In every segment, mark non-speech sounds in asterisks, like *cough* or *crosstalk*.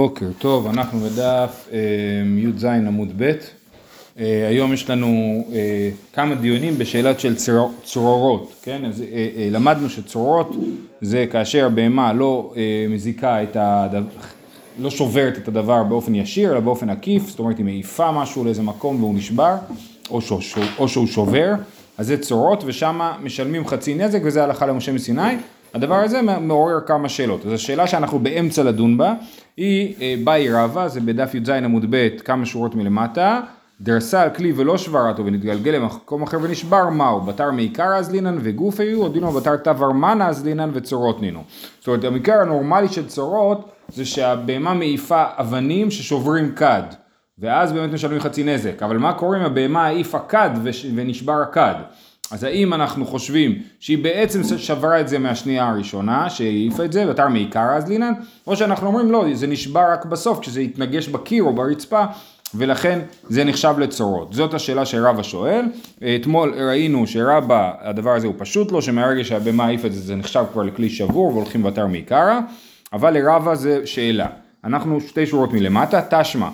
בוקר טוב, אנחנו בדף אה, י"ז עמוד ב', אה, היום יש לנו אה, כמה דיונים בשאלת של צרור, צרורות, כן? אז למדנו שצרורות זה כאשר הבהמה לא מזיקה את הדבר, לא שוברת את הדבר באופן ישיר אלא באופן עקיף, זאת אומרת היא מעיפה משהו לאיזה מקום והוא נשבר או, שהוא, או שהוא שובר, אז זה צרורות ושם משלמים חצי נזק וזה הלכה למשה מסיני הדבר הזה מעורר כמה שאלות. אז השאלה שאנחנו באמצע לדון בה היא אה, באי רבא, זה בדף י"ז עמוד ב' כמה שורות מלמטה, דרסה על כלי ולא שברתו ונתגלגל למקום אחר ונשבר מהו? בתר מעיקר אז לינן וגוף היו, או דינו בתר תברמנה אז לינן וצורות נינו. זאת אומרת המקרה הנורמלי של צורות זה שהבהמה מעיפה אבנים ששוברים כד. ואז באמת משלמים חצי נזק, אבל מה קורה אם הבהמה העיפה כד ונשבר הכד? אז האם אנחנו חושבים שהיא בעצם שברה את זה מהשנייה הראשונה, שהעיפה את זה, ותר מעיקר אז לינן, או שאנחנו אומרים לא, זה נשבר רק בסוף, כשזה התנגש בקיר או ברצפה, ולכן זה נחשב לצורות. זאת השאלה שרבא שואל. אתמול ראינו שרבא, הדבר הזה הוא פשוט לו, שמהרגע שהבהמה העיפה את זה, זה נחשב כבר לכלי שבור והולכים ותר מעיקרא, אבל לרבא זה שאלה. אנחנו שתי שורות מלמטה, תשמע.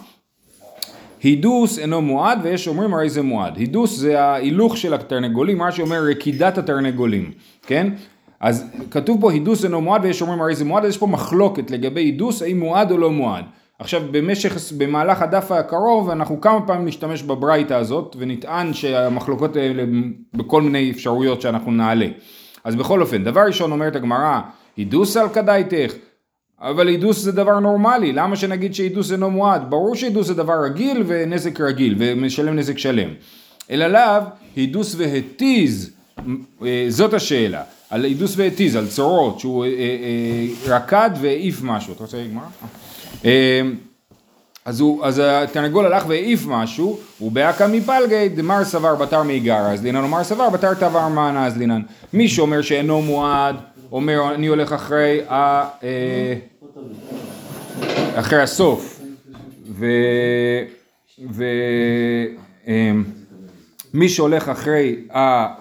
הידוס אינו מועד ויש אומרים הרי זה מועד. הידוס זה ההילוך של התרנגולים, מה שאומר רקידת התרנגולים, כן? אז כתוב פה הידוס אינו מועד ויש אומרים הרי זה מועד, אז יש פה מחלוקת לגבי הידוס האם מועד או לא מועד. עכשיו במשך, במהלך הדף הקרוב אנחנו כמה פעמים נשתמש בברייתא הזאת ונטען שהמחלוקות האלה בכל מיני אפשרויות שאנחנו נעלה. אז בכל אופן, דבר ראשון אומרת הגמרא, הידוס על כדאיתך, אבל הידוס זה דבר נורמלי, למה שנגיד שהידוס אינו מועד? ברור שהידוס זה דבר רגיל ונזק רגיל ומשלם נזק שלם. אלא לאו, הידוס והתיז, אה, זאת השאלה. על הידוס והתיז, על צורות, שהוא אה, אה, רקד והעיף משהו. אתה רוצה לגמר? אז, הוא, אז התרנגול הלך והעיף משהו, הוא באקא מפלגי דמר סבר בתר מאיגרא, אז לינן אומר סבר בתר תבר מענה אז לינן. מי שאומר שאינו מועד, אומר אני הולך אחרי ה... אחרי הסוף. ו... ו... אמ, מי שהולך אחרי,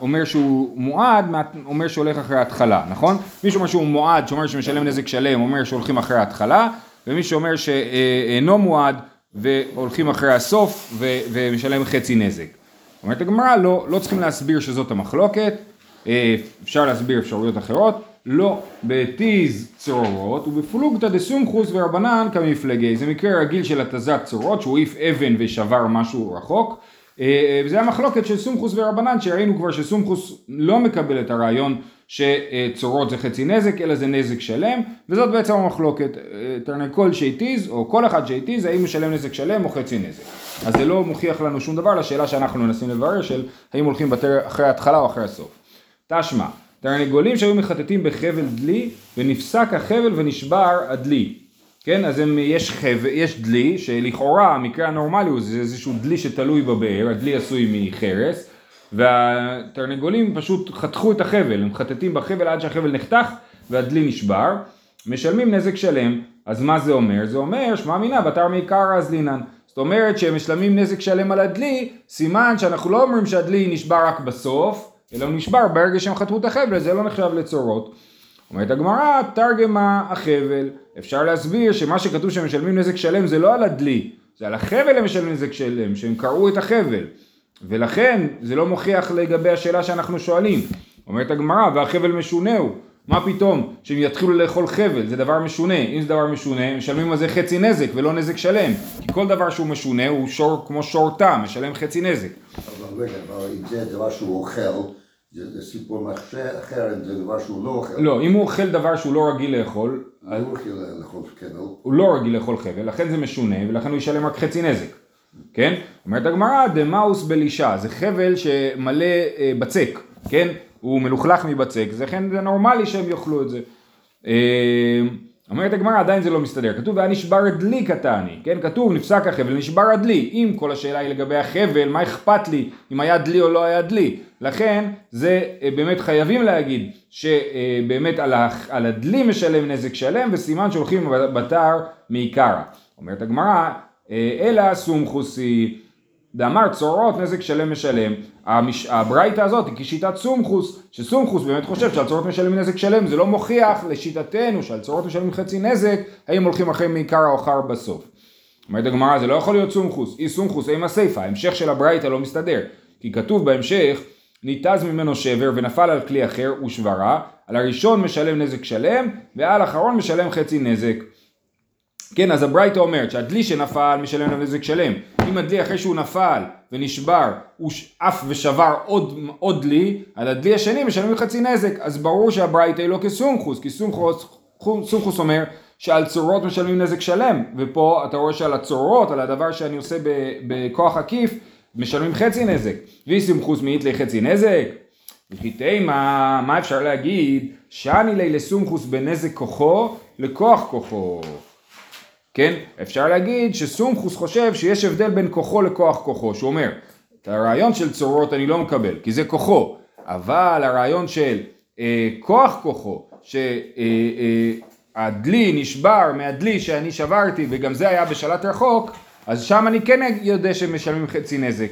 אומר שהוא מועד, אומר שהולך אחרי ההתחלה, נכון? מי שאומר שהוא מועד, שאומר שמשלם נזק שלם, אומר שהולכים אחרי ההתחלה, ומי שאומר שאינו מועד והולכים אחרי הסוף ו... ומשלם חצי נזק. אומרת הגמרא, לא, לא צריכים להסביר שזאת המחלוקת, אה, אפשר להסביר אפשרויות אחרות, לא בתיז צרורות ובפלוגתא דסומכוס ורבנן כמפלגי. זה מקרה רגיל של התזת צרורות שהוא העיף אבן ושבר משהו רחוק. אה, וזה המחלוקת של סומכוס ורבנן שראינו כבר שסומכוס לא מקבל את הרעיון שצורות זה חצי נזק אלא זה נזק שלם וזאת בעצם המחלוקת אה, תרנקול שהתיז או כל אחד שהתיז האם משלם נזק שלם או חצי נזק אז זה לא מוכיח לנו שום דבר לשאלה שאנחנו מנסים לברר של האם הולכים בתר אחרי ההתחלה או אחרי הסוף תשמע תרנגולים שהיו מחטטים בחבל דלי ונפסק החבל ונשבר הדלי. כן, אז הם, יש, חבל, יש דלי שלכאורה המקרה הנורמלי הוא זה איזשהו דלי שתלוי בבאר, הדלי עשוי מחרס והתרנגולים פשוט חתכו את החבל, הם מחטטים בחבל עד שהחבל נחתך והדלי נשבר, משלמים נזק שלם, אז מה זה אומר? זה אומר שמע מינה בתר מעיקר אז לינן. זאת אומרת שהם משלמים נזק שלם על הדלי, סימן שאנחנו לא אומרים שהדלי נשבר רק בסוף, אלא הוא נשבר ברגע שהם חתמו את החבל, זה לא נחשב לצורות. אומרת הגמרא, תרגמה החבל. אפשר להסביר שמה שכתוב שהם משלמים נזק שלם זה לא על הדלי, זה על החבל הם משלמים נזק שלם, שהם קרעו את החבל. ולכן זה לא מוכיח לגבי השאלה שאנחנו שואלים. אומרת הגמרא, והחבל משונה הוא. מה פתאום שהם יתחילו לאכול חבל, זה דבר משונה, אם זה דבר משונה, הם משלמים על זה חצי נזק ולא נזק שלם, כי כל דבר שהוא משונה הוא שור כמו שור תם, משלם חצי נזק. אבל רגע, אם זה דבר שהוא אוכל, זה סיפור אחר, זה דבר שהוא לא אוכל. לא, אם הוא אוכל דבר שהוא לא רגיל לאכול, הוא לא רגיל לאכול חבל. הוא לא רגיל לאכול חבל, לכן זה משונה, ולכן הוא ישלם רק חצי נזק. כן? אומרת הגמרא, דמאוס בלישה, זה חבל שמלא אה, בצק, כן? הוא מלוכלך מבצק, לכן זה נורמלי שהם יאכלו את זה. אה, אומרת הגמרא עדיין זה לא מסתדר, כתוב והיה נשבר דלי קטני, כן? כתוב נפסק החבל נשבר הדלי, אם כל השאלה היא לגבי החבל מה אכפת לי אם היה דלי או לא היה דלי, לכן זה אה, באמת חייבים להגיד שבאמת על, על הדלי משלם נזק שלם וסימן שהולכים בתר מעיקרא, אומרת הגמרא אה, אלא סומכוסי דאמר צורות נזק שלם משלם, המש... הברייתא הזאת היא כשיטת סומכוס, שסומכוס באמת חושב שעל צורות משלם נזק שלם, זה לא מוכיח לשיטתנו שעל צורות משלמים חצי נזק, האם הולכים אחרי מעיקר או אחר בסוף. אומרת הגמרא זה לא יכול להיות סומכוס, אי סומכוס עם הסיפא, ההמשך של הברייתא לא מסתדר, כי כתוב בהמשך ניתז ממנו שבר ונפל על כלי אחר ושברה, על הראשון משלם נזק שלם ועל האחרון משלם חצי נזק. כן, אז הברייתא אומרת שהדלי שנפל משלם נזק שלם. אם הדלי אחרי שהוא נפל ונשבר, הוא עף ושבר עוד, עוד דלי, על הדלי השני משלמים חצי נזק. אז ברור שהברייתא היא לא כסומכוס, כי סומכוס, סומכוס אומר שעל צורות משלמים נזק שלם, ופה אתה רואה שעל הצורות, על הדבר שאני עושה בכוח עקיף, משלמים חצי נזק. ויסומכוס מאית לחצי נזק. וכי תימה, מה אפשר להגיד? שאני לי לסומכוס בנזק כוחו לכוח כוחו. כן? אפשר להגיד שסומכוס חושב שיש הבדל בין כוחו לכוח כוחו, שהוא אומר, את הרעיון של צורות אני לא מקבל, כי זה כוחו, אבל הרעיון של אה, כוח כוחו, שהדלי אה, אה, נשבר מהדלי שאני שברתי, וגם זה היה בשלט רחוק, אז שם אני כן יודע שמשלמים חצי נזק.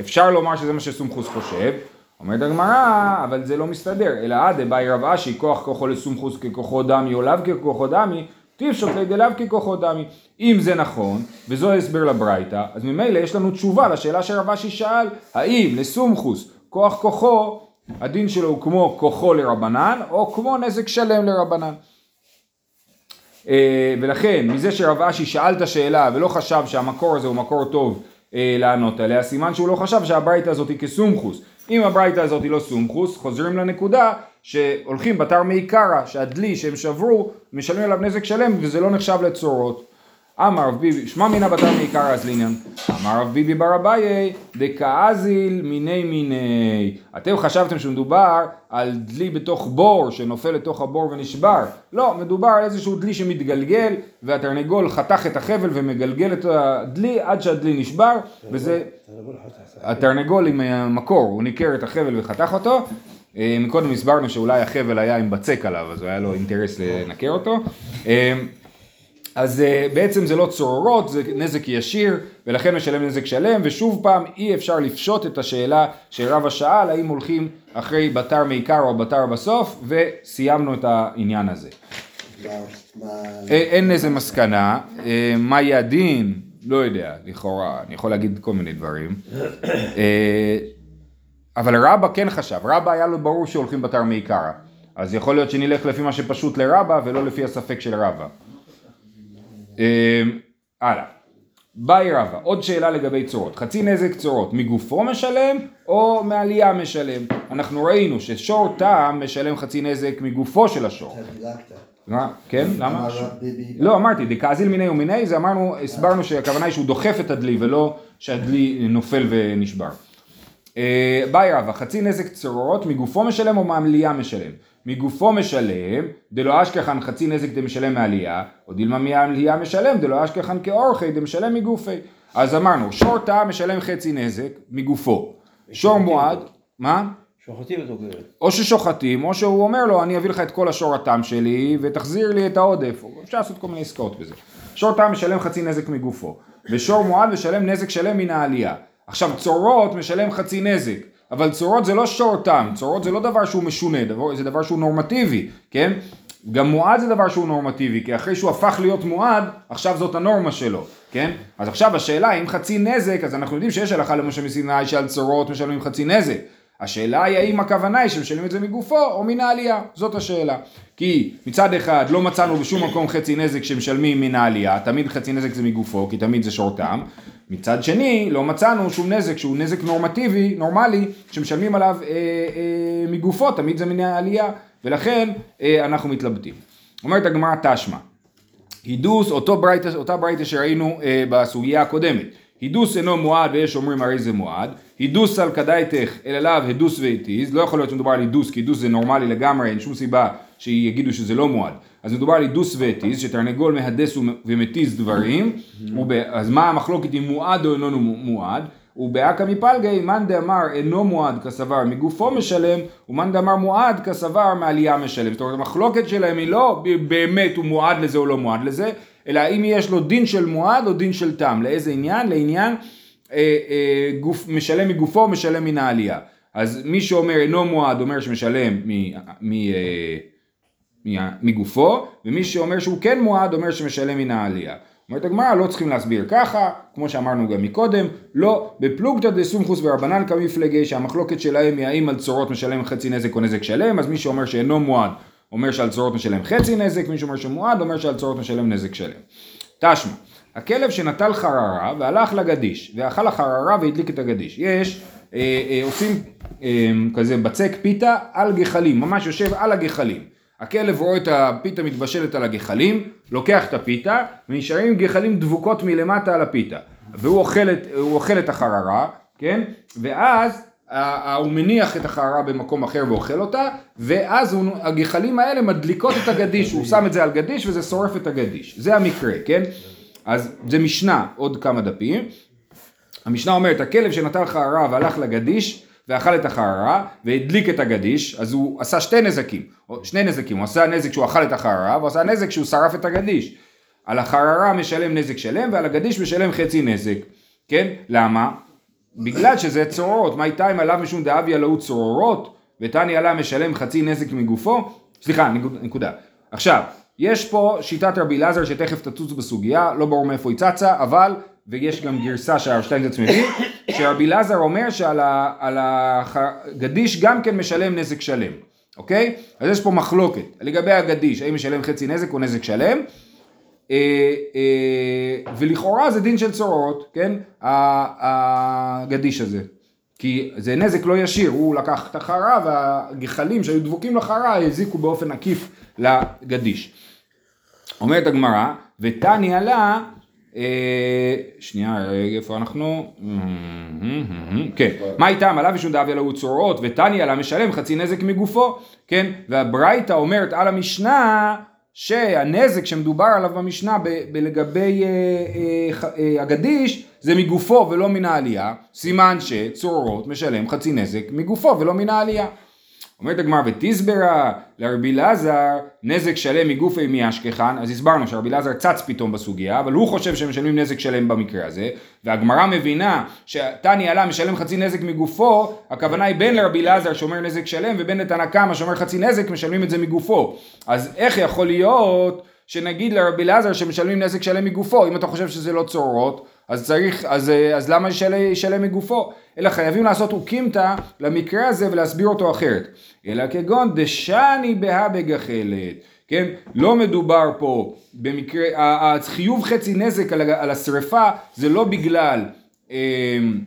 אפשר לומר שזה מה שסומכוס חושב, אומרת הגמרא, אבל זה לא מסתדר, אלא עדה באי רב אשי, כוח כוחו לסומכוס ככוחו דמי, או לאו ככוחו דמי, טיפשוט לידי ככוחו דמי. אם זה נכון, וזו הסבר לברייתא, אז ממילא יש לנו תשובה לשאלה שרב אשי שאל, האם לסומכוס כוח כוחו, הדין שלו הוא כמו כוחו לרבנן, או כמו נזק שלם לרבנן. אה, ולכן, מזה שרב אשי שאל את השאלה ולא חשב שהמקור הזה הוא מקור טוב אה, לענות עליה, סימן שהוא לא חשב שהברייתא הזאת היא כסומכוס. אם הברייתא הזאת היא לא סומכוס, חוזרים לנקודה שהולכים בתר מעיקרא, שהדלי שהם שברו, משלמים עליו נזק שלם וזה לא נחשב לצורות. אמר רב ביבי, שמע מינא בתר מעיקרא אז לעניין. אמר רב ביבי בר אביי, דקאזיל מיני מיני. אתם חשבתם שמדובר על דלי בתוך בור שנופל לתוך הבור ונשבר. לא, מדובר על איזשהו דלי שמתגלגל והתרנגול חתך את החבל ומגלגל את הדלי עד שהדלי נשבר וזה... התרנגול עם המקור, הוא ניקר את החבל וחתך אותו. אה, מקודם הסברנו שאולי החבל היה עם בצק עליו, אז היה לו אינטרס לנקר אותו. אה, אז uh, בעצם זה לא צרורות, זה נזק ישיר, ולכן משלם נזק שלם, ושוב פעם אי אפשר לפשוט את השאלה שרבא שאל, האם הולכים אחרי בתר מעיקר או בתר בסוף, וסיימנו את העניין הזה. אין איזה מסקנה, אה, מה יהיה הדין, לא יודע, לכאורה, אני יכול להגיד כל מיני דברים. אבל רבא כן חשב, רבא היה לו ברור שהולכים בתר מעיקרא. אז יכול להיות שנלך לפי מה שפשוט לרבא ולא לפי הספק של רבא. אמ, הלאה. באי רבא, עוד שאלה לגבי צורות. חצי נזק צורות, מגופו משלם או מעלייה משלם? אנחנו ראינו ששור טעם משלם חצי נזק מגופו של השור. מה? כן? למה? לא, אמרתי, דקאזיל מיני ומיני, זה אמרנו, הסברנו שהכוונה היא שהוא דוחף את הדלי ולא שהדלי נופל ונשבר. אה, באי רבא, חצי נזק צורות, מגופו משלם או מעלייה משלם? מגופו משלם, דלא אשכחן חצי נזק דמשלם מעלייה, או דילמה מעלייה משלם, דלא אשכחן כאורחי דמשלם מגופי. אז אמרנו, שור טעה משלם חצי נזק מגופו. שור מועד, מה? שוחטים אותו כאילו. או ששוחטים, או שהוא אומר לו, אני אביא לך את כל השור התם שלי, ותחזיר לי את העודף. אפשר לעשות כל מיני עסקאות בזה. שור טעה משלם חצי נזק מגופו, ושור מועד משלם נזק שלם מן העלייה. עכשיו צורות משלם חצי נזק. אבל צורות זה לא טעם, צורות זה לא דבר שהוא משונה, דבר, זה דבר שהוא נורמטיבי, כן? גם מועד זה דבר שהוא נורמטיבי, כי אחרי שהוא הפך להיות מועד, עכשיו זאת הנורמה שלו, כן? אז עכשיו השאלה אם חצי נזק, אז אנחנו יודעים שיש הלכה למשה מסיני שעל צורות משלמים חצי נזק. השאלה היא האם הכוונה היא שמשלמים את זה מגופו או מן העלייה, זאת השאלה. כי מצד אחד לא מצאנו בשום מקום חצי נזק שמשלמים מן העלייה, תמיד חצי נזק זה מגופו, כי תמיד זה שורתם. מצד שני, לא מצאנו שום נזק שהוא נזק נורמטיבי, נורמלי, שמשלמים עליו אה, אה, מגופו, תמיד זה מן העלייה, ולכן אה, אנחנו מתלבטים. אומרת הגמרא תשמע, הידוס, אותו ברייטה, אותה ברייטה שראינו אה, בסוגיה הקודמת, הידוס אינו מועד ויש אומרים הרי זה מועד, הידוס על כדאיתך אל אליו הידוס והתיז, לא יכול להיות שמדובר על הידוס כי הידוס זה נורמלי לגמרי, אין שום סיבה שיגידו שזה לא מועד. אז מדובר על הידוס והתיז, שתרנגול מהדס ומתיז דברים, אז מה המחלוקת אם מועד או אינו מועד? ובאקא מפלגי מאן דאמר אינו מועד כסבר מגופו משלם ומאן דאמר מועד כסבר מעלייה משלם. זאת אומרת המחלוקת שלהם היא לא באמת הוא מועד לזה או לא מועד לזה, אלא האם יש לו דין של מועד או דין של תם. לאיזה עניין? לעניין אה, אה, גוף, משלם מגופו, משלם מן העלייה. אז מי שאומר אינו מועד אומר שמשלם מ, מ, אה, מגופו, ומי שאומר שהוא כן מועד אומר שמשלם מן העלייה. אומרת הגמרא לא צריכים להסביר ככה, כמו שאמרנו גם מקודם, לא, בפלוגתא דסומכוס ורבנן כמפלגי שהמחלוקת שלהם היא האם על צורות משלם חצי נזק או נזק שלם, אז מי שאומר שאינו מועד אומר שעל צורות משלם חצי נזק, מי שאומר שמועד אומר שעל צורות משלם נזק שלם. תשמע, הכלב שנטל חררה והלך לגדיש, ואכל החררה והדליק את הגדיש. יש, אה, אה, עושים אה, כזה בצק פיתה על גחלים, ממש יושב על הגחלים. הכלב רואה את הפיתה מתבשלת על הגחלים, לוקח את הפיתה, ונשארים גחלים דבוקות מלמטה על הפיתה. והוא אוכל את, אוכל את החררה, כן? ואז הוא מניח את החררה במקום אחר ואוכל אותה, ואז הוא, הגחלים האלה מדליקות את הגדיש, הוא שם את זה על גדיש וזה שורף את הגדיש. זה המקרה, כן? אז זה משנה, עוד כמה דפים. המשנה אומרת, הכלב שנטל חררה והלך לגדיש, ואכל את החררה והדליק את הגדיש, אז הוא עשה שתי נזקים, שני נזקים, הוא עשה נזק שהוא אכל את החררה, והוא עשה נזק שהוא שרף את הגדיש. על החררה משלם נזק שלם ועל הגדיש משלם חצי נזק, כן? למה? בגלל שזה צרורות, מה איתה אם עליו משום דאביה להו צרורות, ותני עלה משלם חצי נזק מגופו, סליחה, נקודה. עכשיו, יש פה שיטת רבי אלעזר שתכף תצוץ בסוגיה, לא ברור מאיפה היא צצה, אבל ויש גם גרסה שהרב שטיינזץ מביא, שרבי אלעזר אומר שעל הגדיש גם כן משלם נזק שלם, אוקיי? אז יש פה מחלוקת לגבי הגדיש, האם משלם חצי נזק או נזק שלם, אה, אה, ולכאורה זה דין של צורות, כן? הגדיש הזה. כי זה נזק לא ישיר, הוא לקח את החרה והגחלים שהיו דבוקים לחרה הזיקו באופן עקיף לגדיש. אומרת הגמרא, ותני עלה אה, שנייה, איפה אנחנו? כן, מה איתם? עליו ושום דאבי אלוהו צורות ותניא לה משלם חצי נזק מגופו, כן? והברייתא אומרת על המשנה שהנזק שמדובר עליו במשנה לגבי אה, אה, הגדיש זה מגופו ולא מן העלייה, סימן שצורות משלם חצי נזק מגופו ולא מן העלייה. אומרת הגמר ותסברה לרבי אלעזר נזק שלם מגופי מאשכחן אז הסברנו שרבי אלעזר צץ פתאום בסוגיה אבל הוא חושב שהם משלמים נזק שלם במקרה הזה והגמרא מבינה שתני עלה משלם חצי נזק מגופו הכוונה היא בין לרבי אלעזר שאומר נזק שלם ובין לתנא קמא שאומר חצי נזק משלמים את זה מגופו. אז איך יכול להיות שנגיד לרבי אלעזר שמשלמים נזק שלם מגופו? אם אתה חושב שזה לא צורות אז צריך, אז, אז למה ישלם מגופו? אלא חייבים לעשות אוקימתא למקרה הזה ולהסביר אותו אחרת. אלא כגון דשני בהא בגחלת. כן? לא מדובר פה במקרה, החיוב חצי נזק על, על השריפה זה לא בגלל, אמ,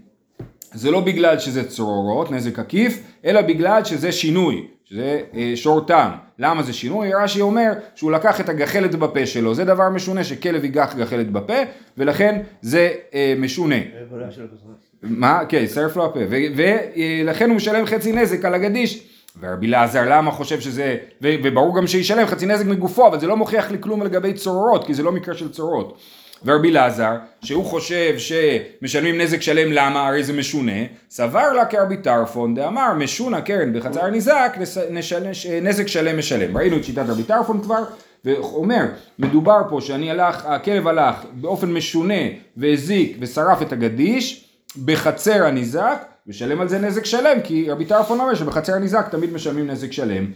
זה לא בגלל שזה צרורות, נזק עקיף, אלא בגלל שזה שינוי. שזה אה, שור טעם. למה זה שינוי? רש"י אומר שהוא לקח את הגחלת בפה שלו, זה דבר משונה שכלב ייקח גחלת בפה, ולכן זה אה, משונה. מה? כן, שרף לו הפה, ולכן הוא משלם חצי נזק על הגדיש. ורבי אלעזר למה חושב שזה, וברור גם שישלם חצי נזק מגופו, אבל זה לא מוכיח לי כלום לגבי צרורות, כי זה לא מקרה של צרורות. ורבי אלעזר, שהוא חושב שמשלמים נזק שלם למה הרי זה משונה, סבר לה כרבי טרפון דאמר משונה קרן בחצר ניזק נזק שלם משלם. ראינו את שיטת רבי טרפון כבר, ואומר מדובר פה שאני הלך, הכלב הלך באופן משונה והזיק ושרף את הגדיש בחצר הניזק, משלם על זה נזק שלם, כי רבי טרפון אומר שבחצר הניזק תמיד משלמים נזק שלם,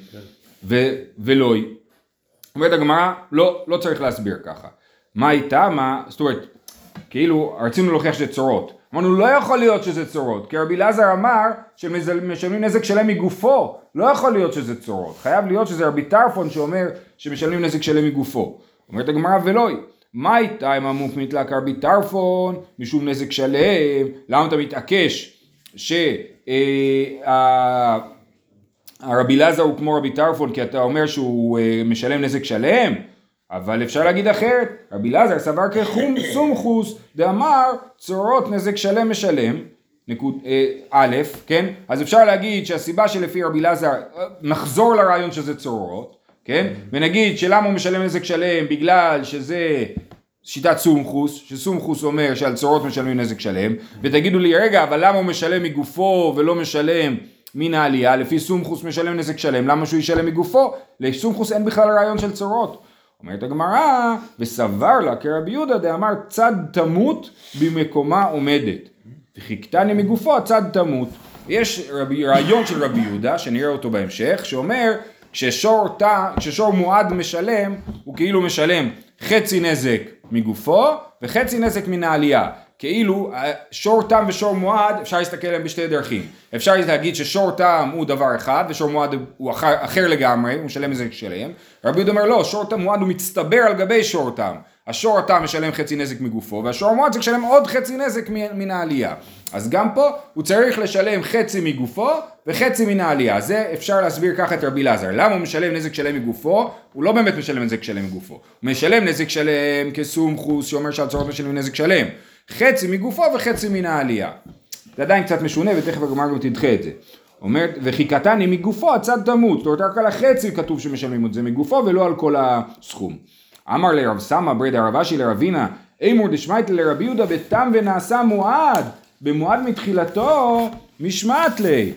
ו- ולא. אומרת הגמרא, לא, לא צריך להסביר ככה. מה איתה? מה, זאת אומרת, כאילו רצינו להוכיח שזה צורות. אמרנו לא יכול להיות שזה צורות, כי רבי אלעזר אמר שמשלמים נזק שלם מגופו, לא יכול להיות שזה צורות, חייב להיות שזה רבי טרפון שאומר שמשלמים נזק שלם מגופו. אומרת הגמרא ולא מה איתה אם המוק מתלה כרבי טרפון משום נזק שלם, למה אתה מתעקש שהרבי אה, אלעזר הוא כמו רבי טרפון כי אתה אומר שהוא אה, משלם נזק שלם? אבל אפשר להגיד אחרת, רבי אלעזר סבר כחום *coughs* סומכוס דאמר צורות נזק שלם משלם, נקוד אה, א', כן? אז אפשר להגיד שהסיבה שלפי רבי אלעזר, אה, נחזור לרעיון שזה צורות, כן? ונגיד שלמה הוא משלם נזק שלם בגלל שזה שיטת סומכוס, שסומכוס אומר שעל צורות משלמים נזק שלם, ותגידו לי רגע אבל למה הוא משלם מגופו ולא משלם מן העלייה, לפי סומכוס משלם נזק שלם, למה שהוא ישלם מגופו? לסומכוס אין בכלל רעיון של צורות אומרת הגמרא, וסבר לה כרבי יהודה דאמר צד תמות במקומה עומדת. וחיכתני מגופו הצד תמות. יש רבי, רעיון של רבי יהודה, שנראה אותו בהמשך, שאומר כששור, תא, כששור מועד משלם, הוא כאילו משלם חצי נזק מגופו וחצי נזק מן העלייה. כאילו שור תם ושור מועד אפשר להסתכל עליהם בשתי דרכים. אפשר להגיד ששור תם הוא דבר אחד ושור מועד הוא אחר, אחר לגמרי, הוא משלם נזק שלם. רבי יהודה אומר לא, שור תם מועד הוא מצטבר על גבי שור תם. השור התם משלם חצי נזק מגופו והשור המועד צריך לשלם עוד חצי נזק מן העלייה. אז גם פה הוא צריך לשלם חצי מגופו וחצי מן העלייה. זה אפשר להסביר ככה את רבי אלעזר. למה הוא משלם נזק שלם מגופו? הוא לא באמת משלם נזק שלם מגופו. הוא משלם נזק שלם כסומכוס שאומר שהצורות משלמים נזק שלם. חצי מגופו וחצי מן העלייה. זה עדיין קצת משונה ותכף הגמרא גם תדחה את זה. אומרת, וחיכתני מגופו הצד תמות, זאת אומרת רק על החצי כתוב שמשלמים את זה מגופו ולא על כל הסכום. אמר לרב סמא ברד הרב אשי לרבינה, אימור דשמייטל לרבי יהודה בתם ונעשה מועד, במועד מתחילתו משמעת לי.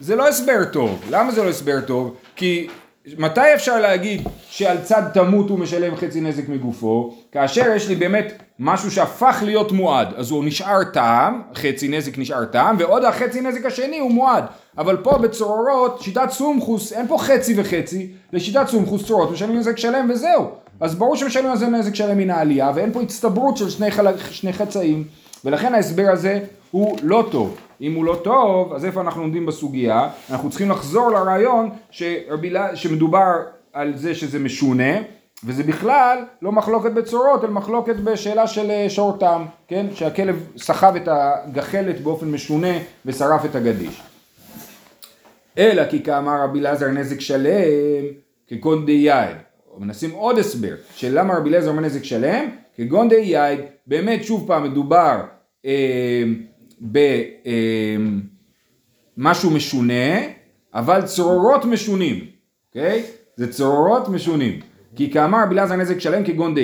זה לא הסבר טוב. למה זה לא הסבר טוב? כי מתי אפשר להגיד שעל צד תמות הוא משלם חצי נזק מגופו? כאשר יש לי באמת משהו שהפך להיות מועד, אז הוא נשאר טעם, חצי נזק נשאר טעם, ועוד החצי נזק השני הוא מועד. אבל פה בצרורות, שיטת סומכוס, אין פה חצי וחצי, לשיטת סומכוס צרורות משלמים נזק שלם וזהו. אז ברור שמשלמים על זה נזק שלם מן העלייה, ואין פה הצטברות של שני, חל... שני חצאים, ולכן ההסבר הזה הוא לא טוב. אם הוא לא טוב, אז איפה אנחנו עומדים בסוגיה? אנחנו צריכים לחזור לרעיון שרבילה, שמדובר על זה שזה משונה, וזה בכלל לא מחלוקת בצורות, אלא מחלוקת בשאלה של אה, שורתם, כן? שהכלב סחב את הגחלת באופן משונה ושרף את הגדיש. אלא כי כאמר רבי אלעזר נזק שלם כגון דייד. מנסים עוד הסבר של למה רבי אלעזר אומר נזק שלם כגון דייד. באמת שוב פעם מדובר אה, במשהו אה, משונה אבל צרורות משונים, אוקיי? זה צרורות משונים. כי כאמר רבי אלעזר נזק שלם כגון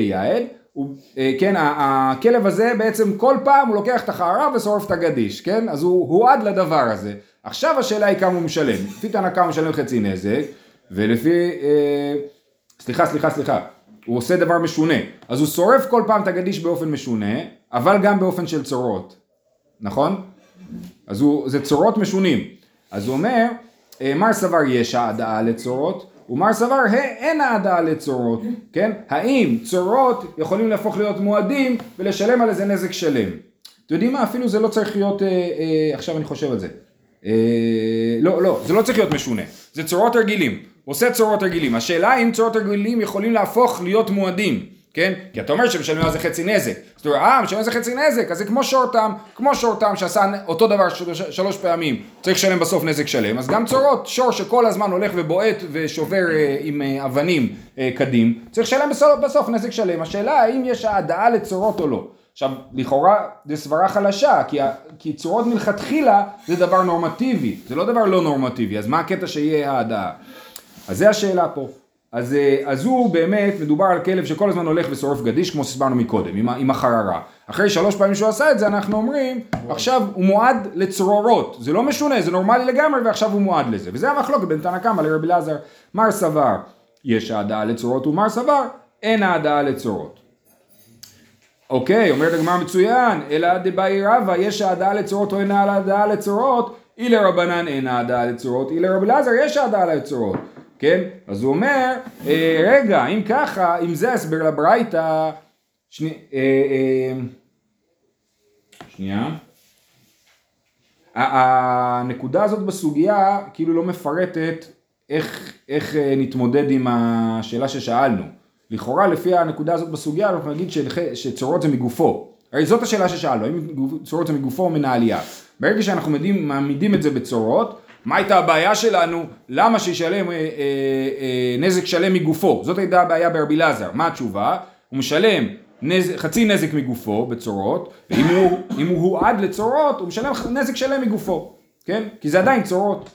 הוא, אה, כן, הכלב הזה בעצם כל פעם הוא לוקח את החערה ושורף את הגדיש, כן? אז הוא הועד לדבר הזה. עכשיו השאלה היא כמה הוא משלם. לפי טענה כמה הוא משלם חצי נזק, ולפי... אה, סליחה, סליחה, סליחה. הוא עושה דבר משונה. אז הוא שורף כל פעם את הגדיש באופן משונה, אבל גם באופן של צורות. נכון? אז הוא, זה צורות משונים. אז הוא אומר, אה, מר סבר יש העדה לצורות, ומר סבר אין העדה לצורות, כן? האם צורות יכולים להפוך להיות מועדים ולשלם על איזה נזק שלם? אתם יודעים מה? אפילו זה לא צריך להיות, אה, אה, עכשיו אני חושב על זה. אה, לא, לא, זה לא צריך להיות משונה, זה צורות רגילים, עושה צורות רגילים. השאלה אם צורות רגילים יכולים להפוך להיות מועדים, כן? כי אתה אומר שמשלמים על זה חצי נזק. אז אתה אומר, אה, משלמים על זה חצי נזק, אז זה כמו שורתם, כמו שורתם שעשה אותו דבר שלוש, פעמים, צריך לשלם בסוף נזק שלם, אז גם צורות, שור שכל הזמן הולך ובועט ושובר אה, עם אה, אבנים אה, קדים, צריך לשלם בסוף, בסוף נזק שלם. השאלה האם יש העדאה לצורות או לא. עכשיו, לכאורה זה סברה חלשה, כי, כי צורות מלכתחילה זה דבר נורמטיבי, זה לא דבר לא נורמטיבי, אז מה הקטע שיהיה העדה? אז זה השאלה פה. אז, אה, אז הוא באמת, מדובר על כלב שכל הזמן הולך ושורף גדיש, כמו שהסברנו מקודם, עם, עם החררה. אחרי שלוש פעמים שהוא עשה את זה, אנחנו אומרים, עכשיו הוא מועד לצרורות. זה לא משונה, זה נורמלי לגמרי, ועכשיו הוא מועד לזה. וזה המחלוקת בין תנא קמא לרבי אלעזר. מר סבר, יש העדה לצרורות, ומר סבר, אין העדה לצרורות. אוקיי, אומרת הגמרא מצוין, אלא דבאי רבא, יש העדה לצורות או אין העדה לצורות, אי לרבנן אין העדה לצורות, אי לרב אלעזר יש העדה לצורות, כן? אז הוא אומר, אה, רגע, אם ככה, אם זה הסבר לברייתא, שני, אה, אה, שנייה, הנקודה הזאת בסוגיה כאילו לא מפרטת איך, איך אה, נתמודד עם השאלה ששאלנו. לכאורה לפי הנקודה הזאת בסוגיה אנחנו נגיד שצורות זה מגופו. הרי זאת השאלה ששאלנו, האם צורות זה מגופו או מן העלייה. ברגע שאנחנו מעמידים, מעמידים את זה בצורות, מה הייתה הבעיה שלנו? למה שישלם אה, אה, אה, נזק שלם מגופו? זאת הייתה הבעיה ברבי לזר. מה התשובה? הוא משלם נז, חצי נזק מגופו בצורות, ואם הוא, הוא הועד לצורות, הוא משלם נזק שלם מגופו, כן? כי זה עדיין צורות.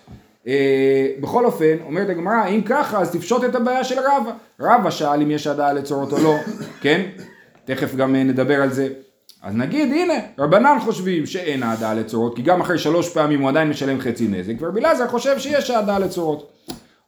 אה, בכל אופן, אומרת הגמרא, אם ככה, אז תפשוט את הבעיה של רבא. רבא שאל אם יש הדעה לצורות או לא, כן? תכף גם אה, נדבר על זה. אז נגיד, הנה, רבנן חושבים שאין העדה לצורות, כי גם אחרי שלוש פעמים הוא עדיין משלם חצי נזק, ורבי אלעזר חושב שיש העדה לצורות.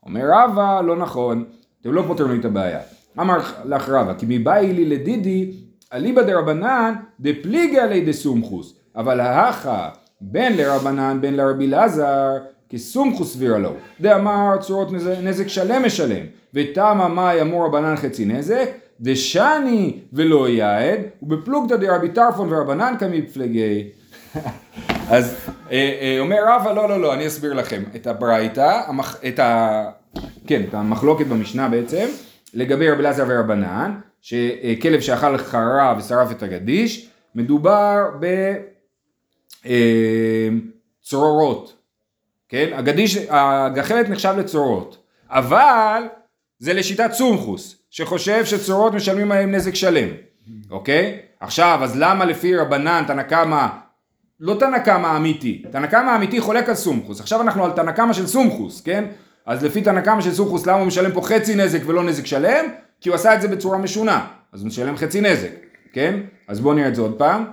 אומר רבא, לא נכון, אתם לא פותרים לי את הבעיה. אמר לך רבא, כי מבאי לי לדידי, אליבא דרבנן, דפליגי עלי דסומכוס, אבל ההכה בין לרבנן בין לרבי אלעזר, כסומכוס סבירה לו. דאמר צורות נזק, נזק שלם משלם, ותמה מאי אמור רבנן חצי נזק, דשני ולא יעד, ובפלוגתא דרבי טרפון ורבנן כמפלגי. *laughs* אז אה, אה, אומר רבא, לא, לא, לא, אני אסביר לכם את הברייתא, המח... את ה... כן, את המחלוקת במשנה בעצם, לגבי רבי אלעזר ורבנן, שכלב שאכל חרה ושרף את הגדיש, מדובר בצרורות, כן? הגדיש, הגחלת נחשב לצרורות, אבל זה לשיטת סומכוס, שחושב שצרורות משלמים עליהם נזק שלם, אוקיי? עכשיו, אז למה לפי רבנן, תנא קמא, לא תנא קמא אמיתי, תנא קמא אמיתי חולק על סומכוס, עכשיו אנחנו על תנא קמא של סומכוס, כן? אז לפי תנא קמא של סומכוס, למה הוא משלם פה חצי נזק ולא נזק שלם? כי הוא עשה את זה בצורה משונה, אז הוא משלם חצי נזק, כן? אז בואו נראה את זה עוד פעם.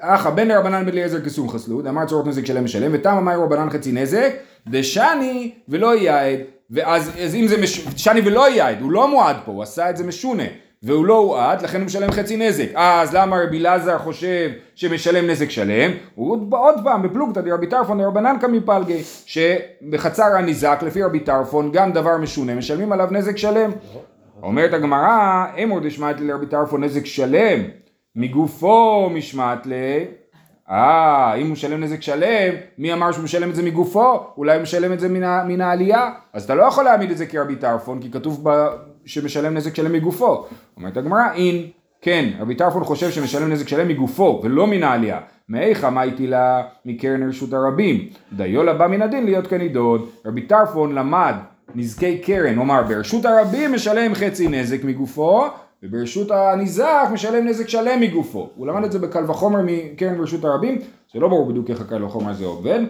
אחא בן לרבנן בן אליעזר כסום חסלו, דאמר צורות נזק שלם משלם, ותמה מאי רבנן חצי נזק, דשני ולא יעד, ואז אז אם זה מש... שני ולא יעד, הוא לא מועד פה, הוא עשה את זה משונה, והוא לא הועד, לכן הוא משלם חצי נזק. אז למה רבי אלעזר חושב שמשלם נזק שלם? הוא עוד פעם בפלוגתא דרבי טרפון דרבנן קמי פלגי, שבחצר הניזק לפי רבי טרפון גם דבר משונה משלמים עליו נזק שלם. אומרת הגמרא, אמור דשמעת לרבי טרפון נזק שלם, מגופו משמעת ל... אה, אם הוא משלם נזק שלם, מי אמר שהוא משלם את זה מגופו? אולי הוא משלם את זה מן, מן העלייה? אז אתה לא יכול להעמיד את זה כרבי טרפון, כי כתוב ב... שמשלם נזק שלם מגופו. אומרת הגמרא, אין, כן, רבי טרפון חושב שמשלם נזק שלם מגופו, ולא מן העלייה. מאיכה מה איתי לה מקרן רשות הרבים? דיולה בא מן הדין להיות כנידון. רבי טרפון למד נזקי קרן, כלומר ברשות הרבים משלם חצי נזק מגופו, וברשות הניזק משלם נזק שלם מגופו. הוא למד את זה בקל וחומר מקרן ברשות הרבים, זה לא ברור בדיוק איך הקל וחומר הזה עובד,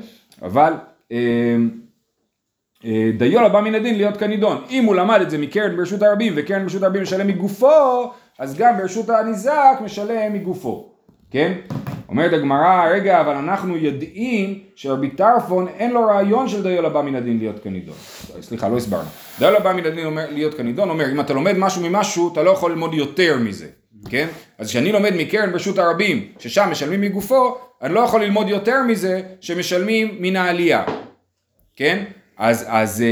אבל אה, אה, דיו לבא מן הדין להיות כנידון. אם הוא למד את זה מקרן ברשות הרבים וקרן ברשות הרבים משלם מגופו, אז גם ברשות הניזק משלם מגופו, כן? אומרת הגמרא, רגע, אבל אנחנו יודעים שרבי טרפון אין לו רעיון של דיו לבא מן הדין להיות כנידון. סליחה, לא הסברנו. דיו לבא מן הדין אומר, להיות כנידון אומר, אם אתה לומד משהו ממשהו, אתה לא יכול ללמוד יותר מזה, כן? אז כשאני לומד מקרן ברשות הרבים, ששם משלמים מגופו, אני לא יכול ללמוד יותר מזה שמשלמים מן העלייה, כן? אז, אז,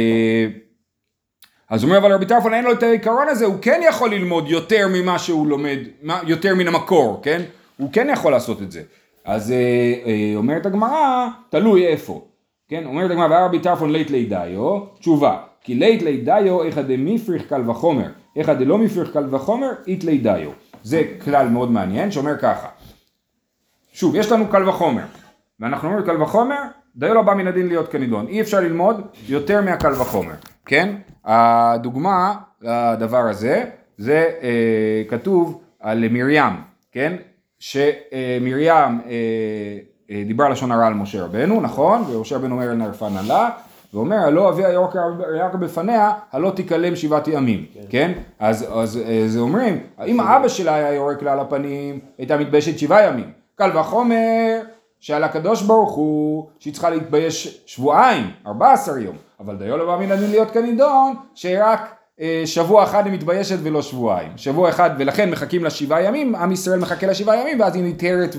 אז הוא אומר, אבל רבי טרפון אין לו את העיקרון הזה, הוא כן יכול ללמוד יותר ממה שהוא לומד, יותר מן המקור, כן? הוא כן יכול לעשות את זה. אז אה, אה, אומרת הגמרא, תלוי איפה. כן, אומרת הגמרא, והיה רבי טרפון לית לידיו, תשובה, כי לית לידיו, איכא דמיפריך קל וחומר, איכא דלא מפריך קל וחומר, אית לידיו. זה כלל מאוד מעניין, שאומר ככה. שוב, יש לנו קל וחומר, ואנחנו אומרים קל וחומר, דיו לא בא מן הדין להיות כנידון. אי אפשר ללמוד יותר מהקל וחומר, כן? הדוגמה לדבר הזה, זה אה, כתוב על מרים, כן? שמרים אה, אה, דיברה לשון הרע על משה רבנו, נכון? ומשה רבנו אומר אל נרפן עלה, ואומר הלא אביה ירק בפניה, הלא תיכלם שבעת ימים, כן? כן? אז, אז, אז אומרים, אם האבא שלה היה יורק לה על הפנים, הייתה מתביישת שבעה ימים. קל וחומר שעל הקדוש ברוך הוא, שהיא צריכה להתבייש שבועיים, ארבע עשר יום, אבל דיו לא בא מן הדין להיות כנידון, שרק אה, שבוע אחד היא מתביישת ולא שבועיים. שבוע אחד, ולכן מחכים לשבעה ימים, עם ישראל מחכה לשבעה ימים, ואז היא נטהרת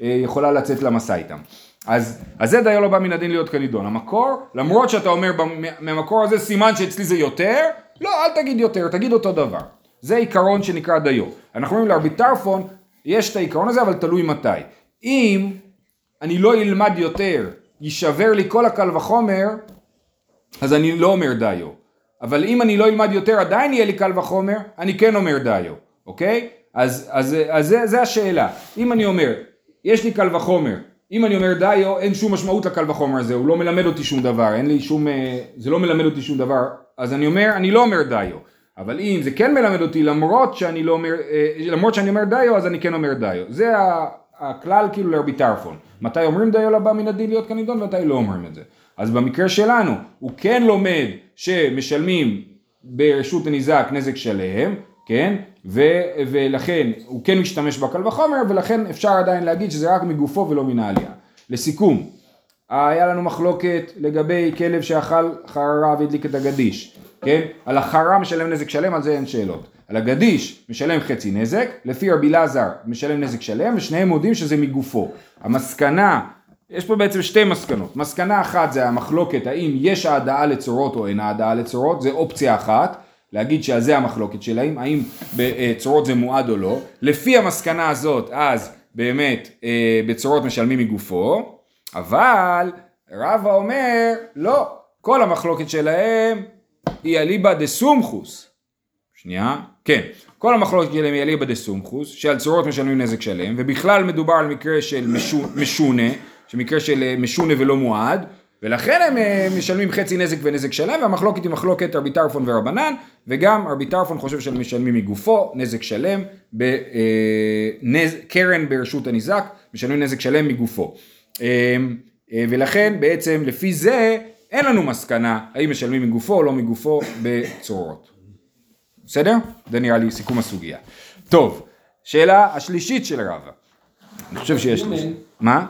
ויכולה לצאת למסע איתם. אז, אז זה דיו לא בא מן הדין להיות כנידון. המקור, למרות שאתה אומר מהמקור הזה סימן שאצלי זה יותר, לא, אל תגיד יותר, תגיד אותו דבר. זה עיקרון שנקרא דיו. אנחנו אומרים לרבי טרפון, יש את העיקרון הזה, אבל תלוי מתי. אם אני לא אלמד יותר, יישבר לי כל הקל וחומר, אז אני לא אומר דיו. אבל אם אני לא אלמד יותר עדיין יהיה לי קל וחומר, אני כן אומר דיו, אוקיי? אז, אז, אז זה, זה השאלה. אם אני אומר, יש לי קל וחומר, אם אני אומר דיו, אין שום משמעות לקל וחומר הזה, הוא לא מלמד אותי שום דבר, אין לי שום, אה, זה לא מלמד אותי שום דבר, אז אני אומר, אני לא אומר דיו. אבל אם זה כן מלמד אותי למרות שאני לא אומר, אה, למרות שאני אומר דיו, אז אני כן אומר דיו. זה הכלל כאילו לרבי טרפון. מתי אומרים דיו לבא מן הדין להיות כנידון ומתי לא אומרים את זה. אז במקרה שלנו, הוא כן לומד שמשלמים ברשות הניזק נזק שלם, כן? ו- ולכן הוא כן משתמש בקל וחומר, ולכן אפשר עדיין להגיד שזה רק מגופו ולא מן העלייה. לסיכום, היה לנו מחלוקת לגבי כלב שאכל חררה והדליק את הגדיש. כן? על החרה משלם נזק שלם, על זה אין שאלות. על הגדיש משלם חצי נזק, לפי רבי אלעזר משלם נזק שלם, ושניהם מודים שזה מגופו. המסקנה, יש פה בעצם שתי מסקנות. מסקנה אחת זה המחלוקת האם יש העדאה לצורות או אין העדאה לצורות, זה אופציה אחת. להגיד שעל זה המחלוקת שלהם, האם בצורות זה מועד או לא. לפי המסקנה הזאת, אז באמת אה, בצורות משלמים מגופו, אבל רבא אומר, לא, כל המחלוקת שלהם היא אליבא דה סומכוס. שנייה, כן, כל המחלוקת שלהם היא אליבא דה סומכוס, שעל צורות משלמים נזק שלם, ובכלל מדובר על מקרה של משונה, שמקרה של אה, משונה ולא מועד, ולכן הם אה, משלמים חצי נזק ונזק שלם, והמחלוקת היא מחלוקת רבי טרפון ורבנן, וגם רבי טרפון חושב שהם משלמים מגופו נזק שלם, אה, ברשות הניזק, משלמים נזק שלם מגופו. ולכן בעצם לפי זה אין לנו מסקנה האם משלמים מגופו או לא מגופו בצורות. בסדר? זה נראה לי סיכום הסוגיה. טוב, שאלה השלישית של רבא. אני חושב שיש... מה?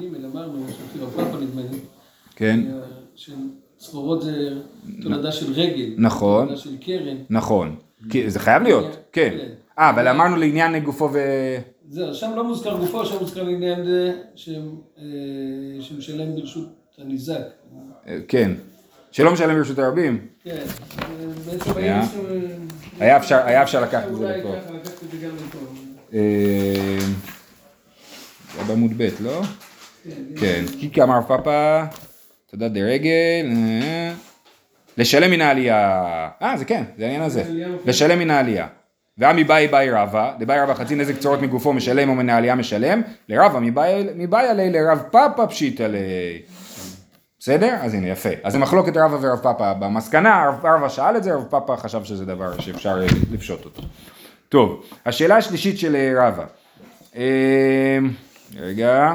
ג' אמרנו, שאפילו הפאפה נדמה לי. כן. שצרורות זה תולדה של רגל. נכון. תולדה של קרן. נכון. זה חייב להיות, כן. כן. אה, אבל אמרנו לעניין גופו ו... זהו, שם לא מוזכר גופו, שם מוזכר לעניין זה אה, שמשלם ברשות הניזק. אה, כן. שלא משלם ברשות הרבים. כן. בעצם. היה אפשר- לקחת את זה אולי לפה. ככה לקחת את זה גם לפה. אה, בעמוד ב', לא? כן. כי אמר פאפה, תודה דרגל, אה, לשלם מן העלייה. אה, זה כן, זה העניין הזה. לשלם מן העלייה. ועמי באי באי רבא, דבאי רבא חצי נזק צורות מגופו משלם ומן העלייה משלם, לרבא מבאי עלי לרב פאפה פשיט עלי. בסדר? אז הנה יפה. אז זה מחלוקת רבא ורב פאפה במסקנה, רב רבא שאל את זה, רב פאפה חשב שזה דבר שאפשר אה, לפשוט אותו. טוב, השאלה השלישית של אה, רבא. אה, רגע.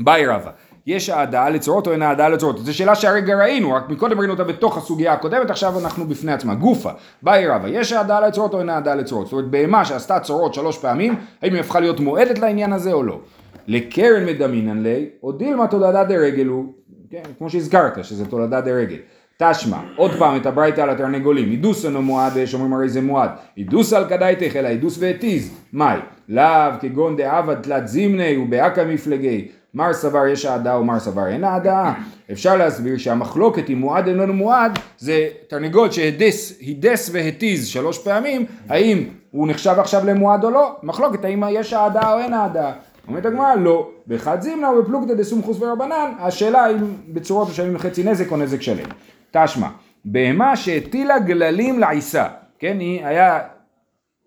ביי רבא. יש העדה לצורות או אין העדה לצורות? זו שאלה שהרגע ראינו, רק מקודם ראינו אותה בתוך הסוגיה הקודמת, עכשיו אנחנו בפני עצמה. גופה, ביי רבא, יש העדה לצורות או אין העדה לצורות? זאת אומרת, בהמה שעשתה צורות שלוש פעמים, האם היא הפכה להיות מועדת לעניין הזה או לא? לקרן מדמינן לי, או דילמה תולדה דרגל הוא, כן, כמו שהזכרת, שזה תולדה דרגל. תשמע, עוד פעם את הברייתא על התרנגולים, הידוסן או מועד, יש אומרים הרי זה מועד, הידוס על כדאיתך, אלא הידוס והתיז, מאי? לאו כגון דעבד תלת זימני ובאקא מפלגי, מר סבר יש אהדה ומר סבר אין אהדה, אפשר להסביר שהמחלוקת אם מועד אינו מועד, זה תרנגול שהידס הידס והתיז שלוש פעמים, האם הוא נחשב עכשיו למועד או לא, מחלוקת האם יש אהדה או אין אהדה. אומרת הגמרא לא, באחד זימנה ובפלוגתא דסומכוס ורבנן, השאלה אם בצורות משלמים חצי נזק או נזק שלם. תשמע, בהמה שהטילה גללים לעיסה, כן, היא היה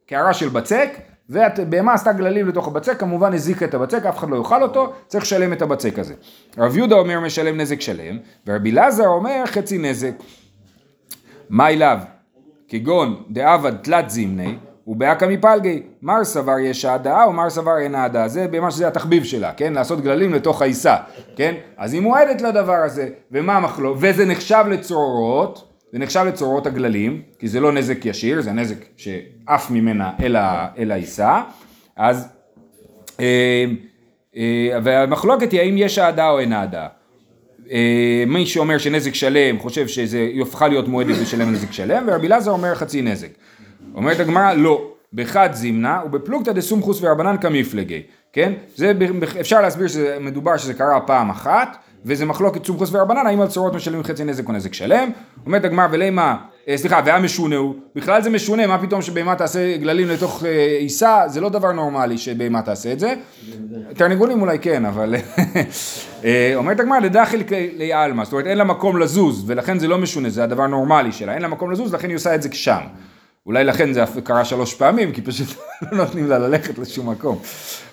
קערה של בצק, ובהמה עשתה גללים לתוך הבצק, כמובן הזיקה את הבצק, אף אחד לא יאכל אותו, צריך לשלם את הבצק הזה. רב יהודה אומר משלם נזק שלם, ורבי אלעזר אומר חצי נזק. מה אליו? כגון דאבד תלת זימני, ובאקא מפלגי, מר סבר יש העדה או מר סבר אין העדה, זה במה שזה התחביב שלה, כן? לעשות גללים לתוך העיסה, כן? אז היא מועדת לדבר הזה, ומה המחלוק? וזה נחשב לצרורות, זה נחשב לצרורות הגללים, כי זה לא נזק ישיר, זה נזק שעף ממנה אל העיסה, אז, אה, אה, והמחלוקת היא האם יש העדה או אין העדה. אה, מי שאומר שנזק שלם חושב שזה הפכה להיות מועדת לשלם נזק שלם, ורבי אלעזר אומר חצי נזק. אומרת הגמרא לא, בחד זימנה ובפלוגתא דסומכוס ורבנן כמפלגי, כן? זה אפשר להסביר שמדובר שזה קרה פעם אחת, וזה מחלוקת סומכוס ורבנן, האם על צורות משלמים חצי נזק או נזק שלם? אומרת הגמרא ולמה, אה, סליחה, והיה משונה הוא, בכלל זה משונה, מה פתאום שבהמה תעשה גללים לתוך אה, עיסה, זה לא דבר נורמלי שבהמה תעשה את זה. תרנגולים אולי כן, אבל... *laughs* אה, אומרת הגמרא, לדחיל לעלמא, זאת אומרת אין לה מקום לזוז, ולכן זה לא משונה, זה הדבר הנורמלי שלה, אין לה מקום לזוז, לכן היא עושה את זה שם. אולי לכן זה קרה שלוש פעמים, כי פשוט *laughs* לא נותנים לה ללכת לשום מקום.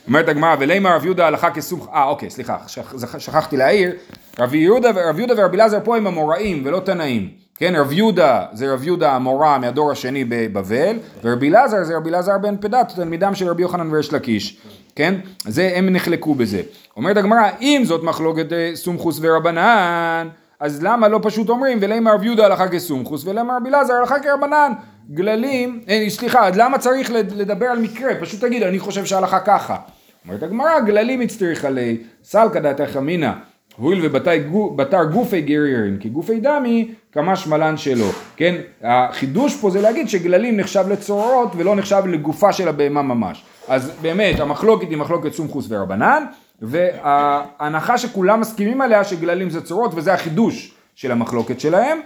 אומרת הגמרא, ולימה רב יהודה הלכה כסום... אה, אוקיי, סליחה, שכ- שכחתי להעיר. רב יהודה, רב יהודה ורבי אלעזר פה הם המוראים ולא תנאים. כן, רב יהודה זה רב יהודה המורה מהדור השני בבבל, ורבי אלעזר זה רבי אלעזר בן פדת, תלמידם של רבי יוחנן וריש לקיש. כן? זה, הם נחלקו בזה. אומרת הגמרא, אם זאת מחלוקת אה, סומכוס ורבנן, אז למה לא פשוט אומרים, ולמה רב יהודה הלכה כסומכוס, ולמה רבי אלעזר הלכה כרבנן? גללים, אה, סליחה, למה צריך לד- לדבר על מקרה? פשוט תגיד, אני חושב שההלכה ככה. אומרת הגמרא, גללים הצטריך עלי, סלקא דתך אמינא, הואיל ובתר גופי גרירין כגופי דמי, כמה שמלן שלו, כן? החידוש פה זה להגיד שגללים נחשב לצרורות ולא נחשב לגופה של הבהמה ממש. אז באמת המחלוקת היא מחלוקת סומכוס ורבנן, וההנחה שכולם מסכימים עליה שגללים זה צרורות וזה החידוש של המחלוקת שלהם,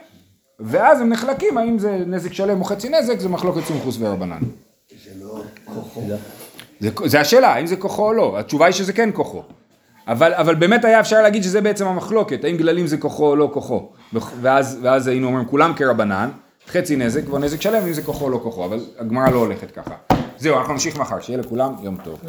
ואז הם נחלקים האם זה נזק שלם או חצי נזק, זה מחלוקת סומכוס ורבנן. זה לא כוחו. זה, זה השאלה, האם זה כוחו או לא, התשובה היא שזה כן כוחו. אבל, אבל באמת היה אפשר להגיד שזה בעצם המחלוקת, האם גללים זה כוחו או לא כוחו. ואז, ואז היינו אומרים כולם כרבנן, חצי נזק כבר נזק שלם, אם זה כוחו או לא כוחו, אבל הגמרא לא הולכת ככה. זהו, אנחנו נמשיך מחר, שיהיה לכולם יום טוב.